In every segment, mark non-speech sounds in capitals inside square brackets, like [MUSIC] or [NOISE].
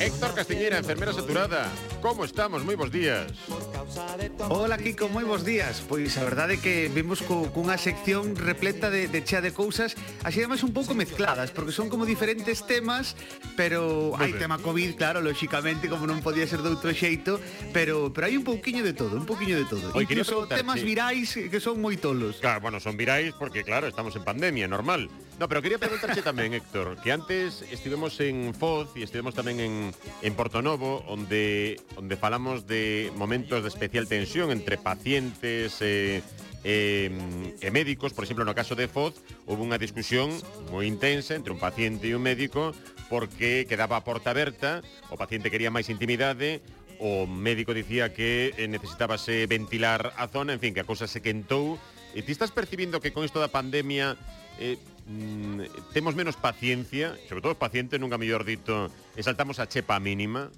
Héctor Castiñeira, enfermera saturada. Como estamos? Moi bons días. Hola, Kiko, moi bons días. Pois a verdade é que vimos co, cunha sección repleta de, de chea de cousas, así además un pouco mezcladas, porque son como diferentes temas, pero hai tema COVID, claro, lóxicamente, como non podía ser de outro xeito, pero pero hai un pouquiño de todo, un pouquiño de todo. Oi, Incluso temas virais que son moi tolos. Claro, bueno, son virais porque, claro, estamos en pandemia, normal. No, pero quería preguntarche tamén, Héctor, que antes estivemos en Foz e estivemos tamén en, en Portonovo, onde, onde falamos de momentos de especial tensión entre pacientes eh, eh, e médicos. Por exemplo, no caso de Foz, houve unha discusión moi intensa entre un paciente e un médico porque quedaba a porta aberta, o paciente quería máis intimidade, o médico dicía que eh, necesitábase ventilar a zona, en fin, que a cousa se quentou. E ti estás percibindo que con isto da pandemia eh, mmm, temos menos paciencia, sobre todo os pacientes, nunca mellor dito, saltamos a chepa mínima,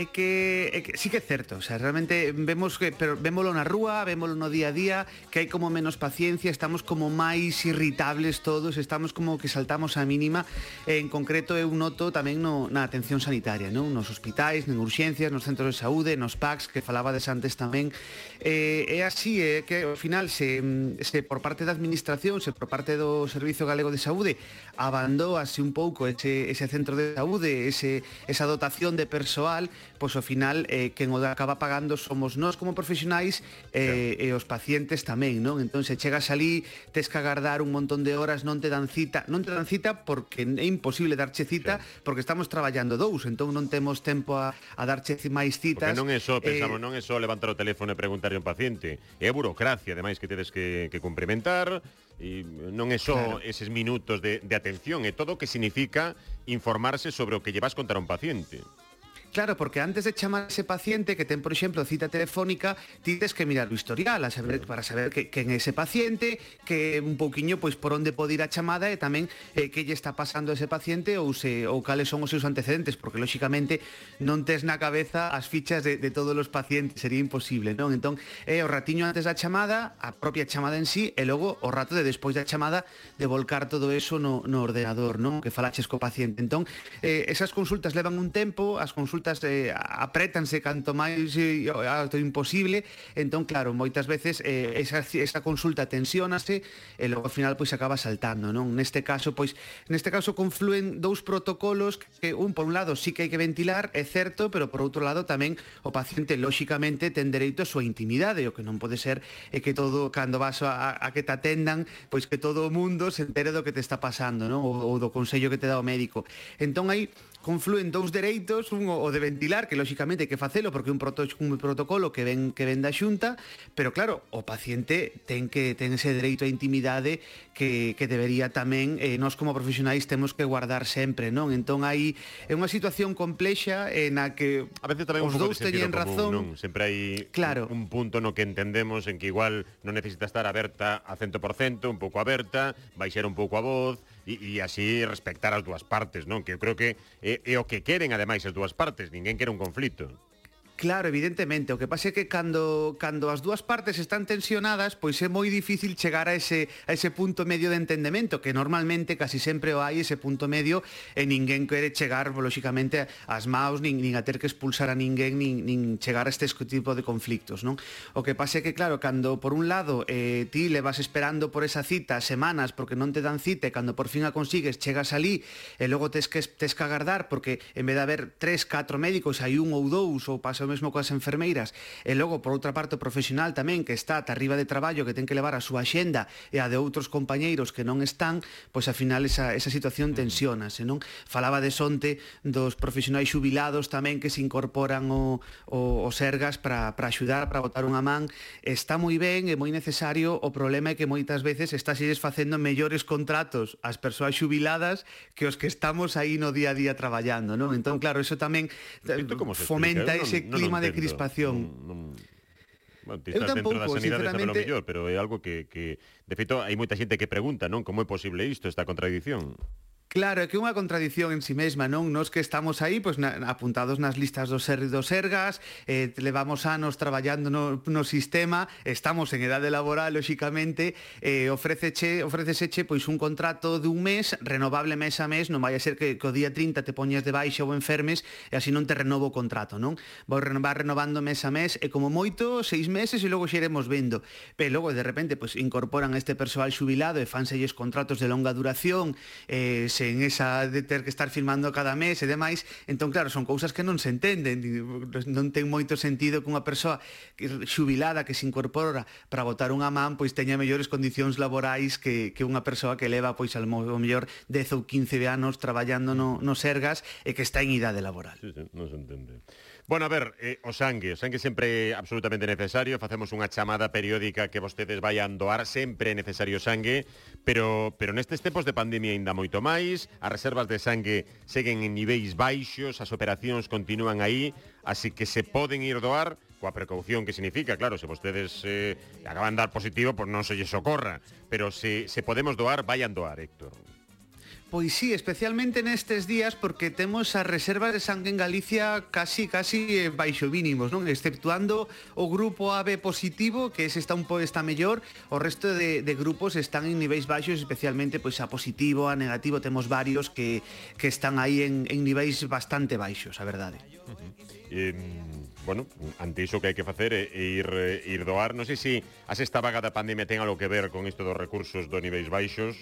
é que, é que sí que é certo, o sea, realmente vemos que pero vémolo na rúa, vémolo no día a día, que hai como menos paciencia, estamos como máis irritables todos, estamos como que saltamos a mínima. En concreto eu noto tamén no, na atención sanitaria, non? Nos hospitais, en urxencias, nos centros de saúde, nos PACs que falabades antes tamén. Eh, é así, é eh, que ao final se, se por parte da administración, se por parte do Servizo Galego de Saúde abandóase un pouco ese, ese centro de saúde, ese, esa dotación de persoal pois ao final eh, quen o acaba pagando somos nós como profesionais eh, claro. e os pacientes tamén, non? Entón se chegas ali, tes que agardar un montón de horas, non te dan cita, non te dan cita porque é imposible darche cita claro. porque estamos traballando dous, entón non temos tempo a, a darche máis citas. Porque non é só, eh, pensamos, eh, non é só levantar o teléfono e preguntarle a un paciente, é a burocracia, ademais que tedes que, que cumprimentar, e non é só claro. eses minutos de, de atención, é todo o que significa informarse sobre o que llevas contar a un paciente. Claro, porque antes de chamar a ese paciente que ten, por exemplo, cita telefónica, ti tes que mirar o historial a saber, para saber que, que en ese paciente, que un pouquiño pois por onde pode ir a chamada e tamén eh, que lle está pasando a ese paciente ou se ou cales son os seus antecedentes, porque lóxicamente non tes na cabeza as fichas de, de todos os pacientes, sería imposible, non? Entón, é eh, o ratiño antes da chamada, a propia chamada en sí, e logo o rato de despois da chamada de volcar todo eso no, no ordenador, non? Que falaches co paciente. Entón, eh, esas consultas levan un tempo, as consultas consultas eh, apretanse canto máis eh, alto imposible, entón claro, moitas veces eh, esa, esa consulta tensiónase e logo ao final pois acaba saltando, non? Neste caso, pois neste caso confluen dous protocolos que un por un lado sí que hai que ventilar, é certo, pero por outro lado tamén o paciente lóxicamente ten dereito a súa intimidade, o que non pode ser é que todo cando vas a, a que te atendan, pois que todo o mundo se entere do que te está pasando, non? Ou, ou do consello que te dá o médico. Entón aí confluen dous dereitos, un o de ventilar, que lóxicamente hai que facelo porque é un, proto, un protocolo que ven que ven da Xunta, pero claro, o paciente ten que ten ese dereito á intimidade que, que debería tamén eh, nós como profesionais temos que guardar sempre, non? Entón hai é unha situación complexa eh, en a que a veces tamén os dous teñen razón, non? Sempre hai claro. un, un punto no que entendemos en que igual non necesita estar aberta a 100%, un pouco aberta, vai ser un pouco a voz, e, e así respectar as dúas partes, non? Que eu creo que é, é o que queren ademais as dúas partes, ninguén quere un conflito. Claro, evidentemente, o que pasa é que cando cando as dúas partes están tensionadas, pois é moi difícil chegar a ese a ese punto medio de entendemento, que normalmente casi sempre o hai ese punto medio e ninguén quere chegar, lóxicamente, ás maus, nin, nin a ter que expulsar a ninguén, nin, nin chegar a este tipo de conflictos, non? O que pasa é que, claro, cando por un lado eh, ti le vas esperando por esa cita semanas porque non te dan cita e cando por fin a consigues chegas ali e logo tes que, tes que agardar porque en vez de haber tres, catro médicos hai un ou dous ou pasa mesmo coas enfermeiras e logo por outra parte o profesional tamén que está ata arriba de traballo que ten que levar a súa axenda e a de outros compañeiros que non están, pois ao final esa, esa situación tensiona, senón falaba de sonte dos profesionais xubilados tamén que se incorporan o, o, o Sergas para, para axudar, para botar unha man, está moi ben e moi necesario, o problema é que moitas veces está se facendo mellores contratos ás persoas xubiladas que os que estamos aí no día a día traballando, non? Entón, claro, eso tamén eh, fomenta explica? ese non, non clima de entendo. crispación. Non, non... Bueno, eu tampouco, da sanidade sinceramente... mellor, pero é algo que, que... De feito, hai moita xente que pregunta, non? Como é posible isto, esta contradición? Claro, é que unha contradición en si sí mesma, non? Nos que estamos aí, pois na, apuntados nas listas dos ser dos ergas, eh, levamos anos traballando no, no sistema, estamos en edade laboral, lóxicamente, eh, ofreceche, ofreceseche pois un contrato de un mes, renovable mes a mes, non vai a ser que, que o día 30 te poñas de baixa ou enfermes e así non te renovo o contrato, non? Vou renovar renovando mes a mes e como moito seis meses e logo xeremos vendo. Pero logo de repente pois incorporan este persoal xubilado e fanselles contratos de longa duración, eh, sen esa de ter que estar firmando cada mes e demais, entón claro, son cousas que non se entenden, non ten moito sentido que unha persoa xubilada que se incorpora para votar unha man pois teña mellores condicións laborais que, que unha persoa que leva pois ao mellor 10 ou 15 anos traballando no, no Sergas e que está en idade laboral. Sí, sí, non se entende. Bueno, a ver, eh, o sangue, o sangue sempre é absolutamente necesario, facemos unha chamada periódica que vostedes vayan doar, sempre é necesario sangue, pero pero nestes tempos de pandemia ainda moito máis, as reservas de sangue seguen en niveis baixos, as operacións continúan aí, así que se poden ir doar coa precaución que significa, claro, se vostedes eh, acaban de dar positivo, pois pues non se lle socorra, pero se, se podemos doar, vayan doar, Héctor. Pois sí, especialmente nestes días porque temos as reservas de sangue en Galicia casi casi eh, baixo mínimos, non? Exceptuando o grupo AB positivo, que ese está un po está mellor, o resto de, de grupos están en niveis baixos, especialmente pois a positivo, a negativo, temos varios que, que están aí en, en niveis bastante baixos, a verdade. Uh -huh. eh, bueno, ante iso que hai que facer é ir, ir doar. Non sei se as esta vaga da pandemia ten algo que ver con isto dos recursos do niveis baixos,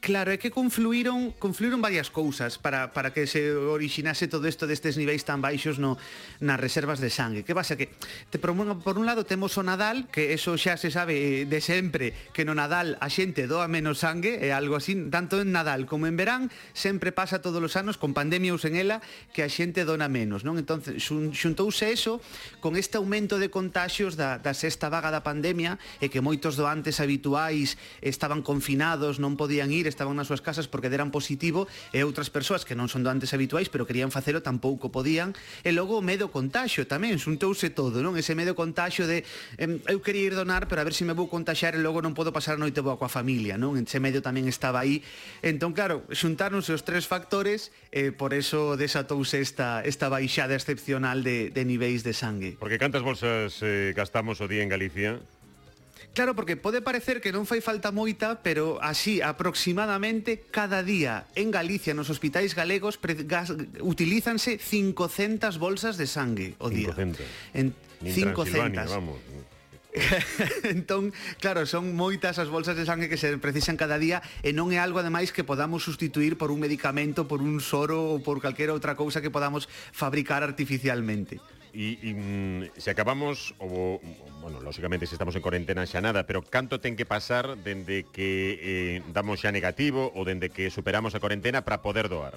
Claro, é que confluíron confluíron varias cousas para, para que se orixinase todo isto destes niveis tan baixos no, nas reservas de sangue. Que pasa que, te promuevo, por un lado, temos o Nadal, que eso xa se sabe de sempre, que no Nadal a xente doa menos sangue, é algo así, tanto en Nadal como en verán, sempre pasa todos os anos, con pandemia ou sen ela, que a xente dona menos, non? Entón, xuntouse eso con este aumento de contagios da, da sexta vaga da pandemia, e que moitos doantes habituais estaban confinados, non podían ir, estaban nas súas casas porque deran positivo e outras persoas que non son doantes habituais pero querían facelo tampouco podían e logo o medo contaxio tamén xuntouse todo, non? Ese medo contaxio de eh, eu quería ir donar pero a ver se si me vou contaxar e logo non podo pasar a noite boa coa familia, non? Ese medo tamén estaba aí. Entón, claro, xuntáronse os tres factores e por eso desatouse esta, esta baixada excepcional de, de niveis de sangue. Porque cantas bolsas eh, gastamos o día en Galicia? Claro, porque pode parecer que non fai falta moita, pero así aproximadamente cada día en Galicia nos hospitais galegos pre, utilízanse 500 bolsas de sangue o día. 500. En, 500. Vamos. [LAUGHS] entón, claro, son moitas as bolsas de sangue que se precisan cada día e non é algo ademais que podamos sustituir por un medicamento, por un soro ou por calquera outra cousa que podamos fabricar artificialmente. E, e se acabamos, o, bueno, lóxicamente se estamos en cuarentena xa nada, pero canto ten que pasar dende que eh, damos xa negativo ou dende que superamos a cuarentena para poder doar?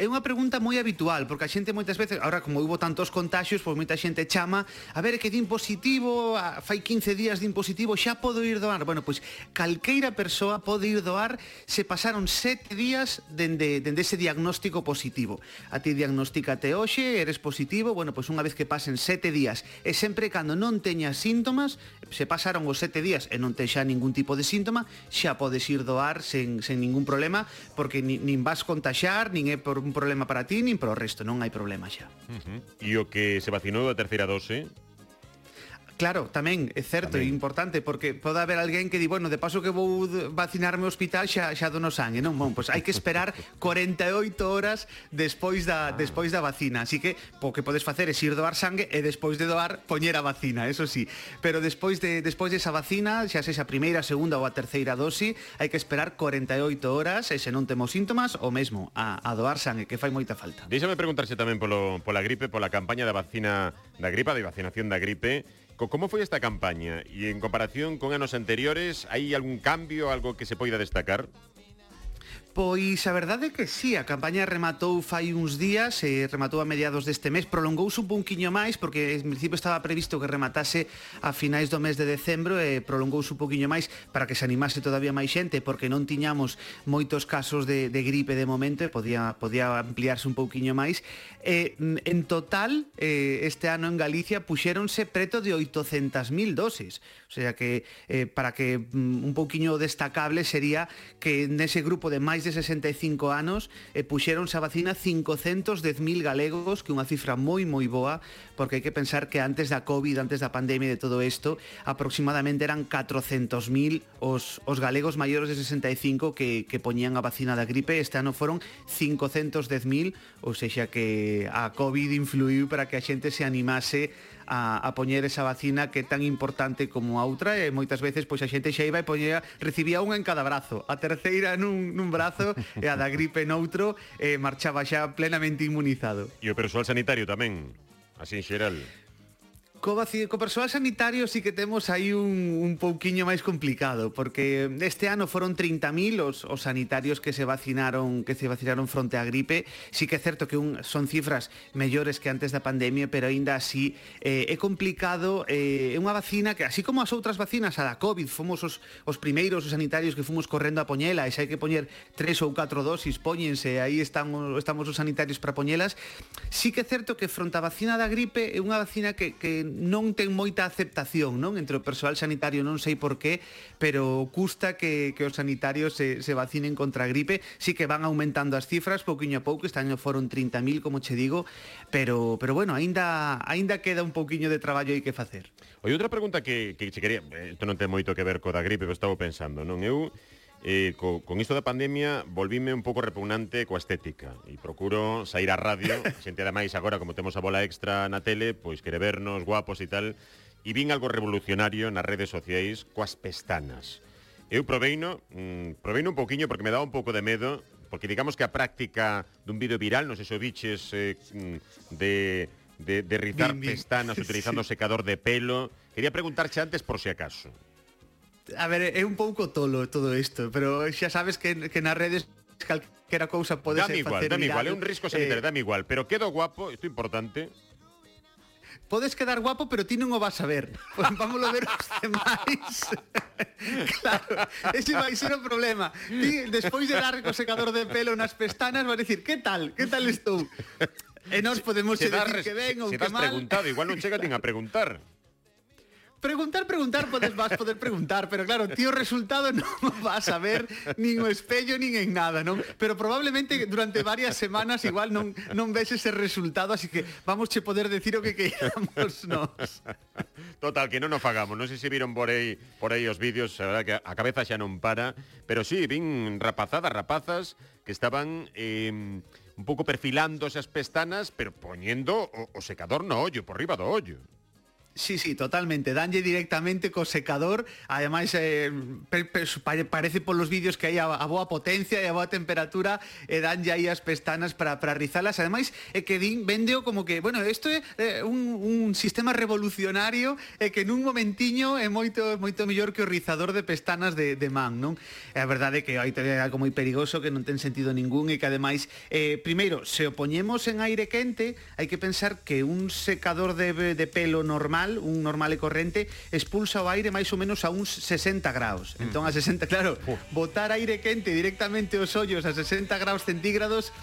É unha pregunta moi habitual, porque a xente moitas veces, agora como hubo tantos contagios, pois moita xente chama, a ver, que din positivo, a, fai 15 días din positivo, xa podo ir doar. Bueno, pois calqueira persoa pode ir doar se pasaron 7 días dende, dende ese diagnóstico positivo. A ti diagnosticate hoxe, eres positivo, bueno, pois unha vez que pasen 7 días, e sempre cando non teñas síntomas, se pasaron os 7 días e non te xa ningún tipo de síntoma, xa podes ir doar sen, sen ningún problema, porque nin, nin vas contaxar, nin é por un problema para ti nin para o resto, non hai problema xa. Uh -huh. E o que se vacinou da terceira dose Claro, tamén, é certo e importante porque pode haber alguén que di, bueno, de paso que vou vacinarme ao hospital xa xa do no sangue, non? Bon, pois hai que esperar [LAUGHS] 48 horas despois da ah. despois da vacina. Así que o que podes facer é ir doar sangue e despois de doar poñer a vacina, eso sí. Pero despois de despois desa vacina, xa sexa a primeira, a segunda ou a terceira dosi, hai que esperar 48 horas e se non temos síntomas, o mesmo a, a doar sangue, que fai moita falta. Deixame preguntarse tamén polo pola gripe, pola campaña da vacina da gripa, de vacinación da gripe Como foi esta campaña? E en comparación con anos anteriores, hai algún cambio, algo que se poida destacar? Pois a verdade é que sí, a campaña rematou fai uns días, e rematou a mediados deste mes, prolongouse un pouquiño máis porque en principio estaba previsto que rematase a finais do mes de decembro e prolongouse un pouquiño máis para que se animase todavía máis xente porque non tiñamos moitos casos de, de gripe de momento e podía, podía ampliarse un pouquiño máis. E, mm, en total, eh, este ano en Galicia puxéronse preto de 800.000 doses, o sea que eh, para que mm, un pouquiño destacable sería que nese grupo de máis máis de 65 anos eh, e puxeronse a vacina 510.000 galegos, que é unha cifra moi moi boa, porque hai que pensar que antes da COVID, antes da pandemia e de todo isto, aproximadamente eran 400.000 os, os galegos maiores de 65 que, que poñían a vacina da gripe, este ano foron 510.000, ou seja que a COVID influiu para que a xente se animase a, a poñer esa vacina que é tan importante como a outra e moitas veces pois a xente xa iba e poñera, recibía unha en cada brazo, a terceira nun, nun brazo e a da gripe noutro e marchaba xa plenamente inmunizado. E o persoal sanitario tamén, así en xeral. Co, vaci, co persoal sanitario sí que temos aí un, un pouquiño máis complicado, porque este ano foron 30.000 os, os sanitarios que se vacinaron que se vacinaron fronte á gripe. Sí que é certo que un, son cifras mellores que antes da pandemia, pero aínda así eh, é complicado. Eh, é unha vacina que, así como as outras vacinas, a da COVID, fomos os, os primeiros os sanitarios que fomos correndo a poñela, e se hai que poñer tres ou catro dosis, poñense, aí están, estamos os sanitarios para poñelas. Sí que é certo que fronte á vacina da gripe é unha vacina que, que non ten moita aceptación non entre o persoal sanitario, non sei por qué, pero custa que, que os sanitarios se, se vacinen contra a gripe. Sí que van aumentando as cifras, pouquiño a pouco, este año foron 30.000, como che digo, pero, pero bueno, aínda, aínda queda un pouquiño de traballo aí que facer. Oi, outra pregunta que, que che quería, eh, isto non ten moito que ver co da gripe, pero estaba pensando, non? Eu eh, co, con isto da pandemia volvíme un pouco repugnante coa estética e procuro sair á radio, [LAUGHS] xente ademais agora como temos a bola extra na tele, pois quere vernos guapos e tal, e vin algo revolucionario nas redes sociais coas pestanas. Eu proveino, mmm, proveino un poquinho porque me daba un pouco de medo, porque digamos que a práctica dun vídeo viral, non sei se o biches eh, mm, de de, de rizar Bim, pestanas [LAUGHS] utilizando sí. secador de pelo. Quería preguntarche antes por si acaso a ver, é un pouco tolo todo isto, pero xa sabes que, que nas redes calquera cousa pode dame ser igual, facer dame igual, é un risco sanitario, eh, dame igual, pero quedo guapo, isto é importante, podes quedar guapo, pero ti non o vas a ver. [LAUGHS] Pues vámoslo ver os demais. [LAUGHS] claro, ese vai ser o problema. Ti, despois de dar co secador de pelo nas pestanas, vas dicir, que tal? Que tal estou? E nós podemos se, se decir que ben ou que mal. preguntado, igual non chega claro. a preguntar. [LAUGHS] Preguntar, preguntar, podes vas poder preguntar, pero claro, tío, o resultado non [LAUGHS] vas a ver nin o espello nin en nada, non? Pero probablemente durante varias semanas igual non non ves ese resultado, así que vamos che poder decir o que queiramos [LAUGHS] nos. Total, que non nos fagamos, non sei se viron por aí por aí os vídeos, a verdad que a cabeza xa non para, pero sí, vin rapazadas, rapazas que estaban eh, un pouco perfilando esas pestanas, pero poñendo o, o secador no ollo, por riba do ollo. Sí, sí, totalmente. Danlle directamente co secador. Ademais, eh, per, parece por los vídeos que hai a, a boa potencia e a boa temperatura e eh, danlle aí as pestanas para, para rizalas. Ademais, é eh, que din, vendeo como que, bueno, isto é eh, un, un sistema revolucionario e eh, que nun momentiño é moito moito mellor que o rizador de pestanas de, de man, non? É a verdade que aí te é algo moi perigoso que non ten sentido ningún e que ademais, eh, primeiro, se o poñemos en aire quente, hai que pensar que un secador de, de pelo normal normal, un normal e corrente, expulsa o aire máis ou menos a uns 60 graus. Mm. Entón a 60, [LAUGHS] claro, oh. botar aire quente directamente os ollos a 60 graus centígrados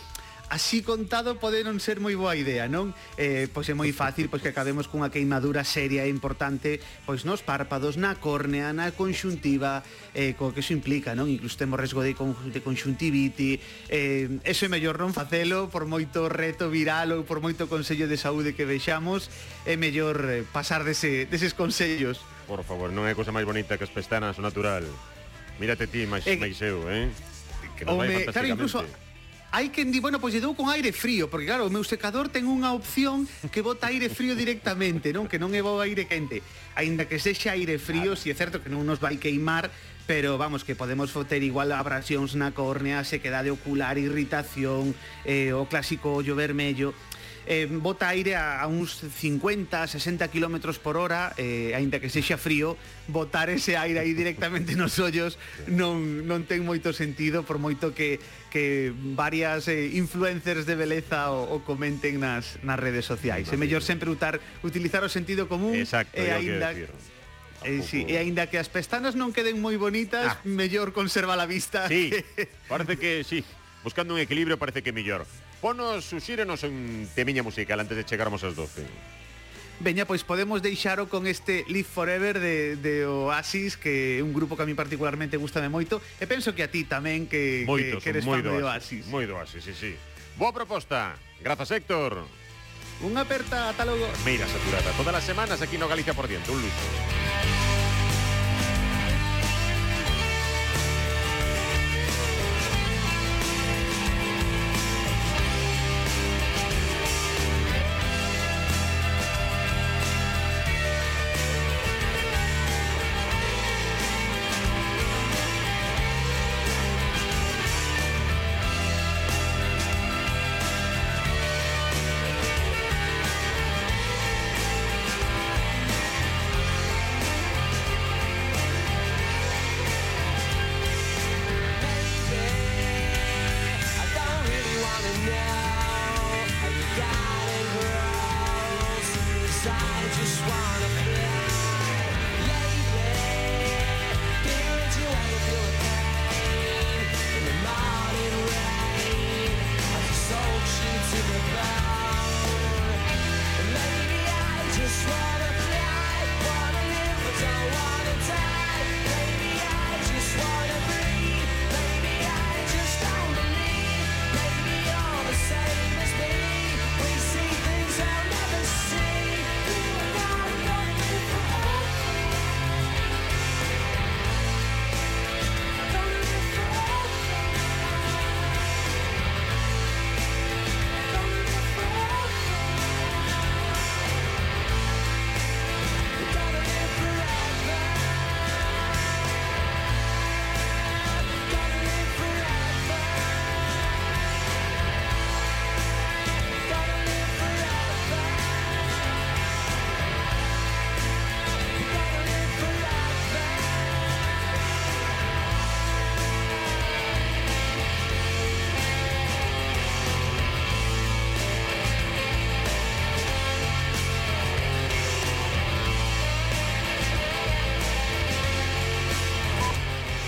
así contado pode non ser moi boa idea, non? Eh, pois é moi fácil pois que acabemos cunha queimadura seria e importante pois nos párpados, na córnea, na conxuntiva, eh, co que iso implica, non? Incluso temos resgo de, con, de conxuntiviti, eh, eso é mellor non facelo por moito reto viral ou por moito consello de saúde que vexamos, é mellor eh, pasar dese, deses consellos. Por favor, non é cousa máis bonita que as pestanas, o natural. Mírate ti, máis, eh, máis eu, eh? Que nos vai claro, incluso hai quen di, bueno, pois lle dou con aire frío, porque claro, o meu secador ten unha opción que bota aire frío directamente, non? Que non é bo aire quente. Aínda que sexa aire frío, claro. si é certo que non nos vai queimar, pero vamos, que podemos foter igual abrasións na córnea, sequedade ocular, irritación, eh, o clásico ollo vermello, eh, bota aire a, a uns 50, 60 km por hora, eh, aínda que sexa frío, botar ese aire aí directamente nos ollos non, non ten moito sentido, por moito que, que varias eh, influencers de beleza o, o comenten nas, nas redes sociais. É mellor sempre utar, utilizar o sentido común Exacto, e aínda... Eh, sí, e aínda que as pestanas non queden moi bonitas, ah. mellor conserva a vista. Sí, [LAUGHS] parece que sí. Buscando un equilibrio parece que mellor. Ponos, suxírenos un temiña musical antes de chegarmos ás 12. Veña, pois podemos deixaro con este Live Forever de, de Oasis Que é un grupo que a mí particularmente gustame moito E penso que a ti tamén que, Moitos, que, que eres fan de Oasis Moi do Oasis, sí, sí. Boa proposta, grazas Héctor. Un aperta, ata logo. Meira saturada, todas as semanas aquí no Galicia por diante, un luxo.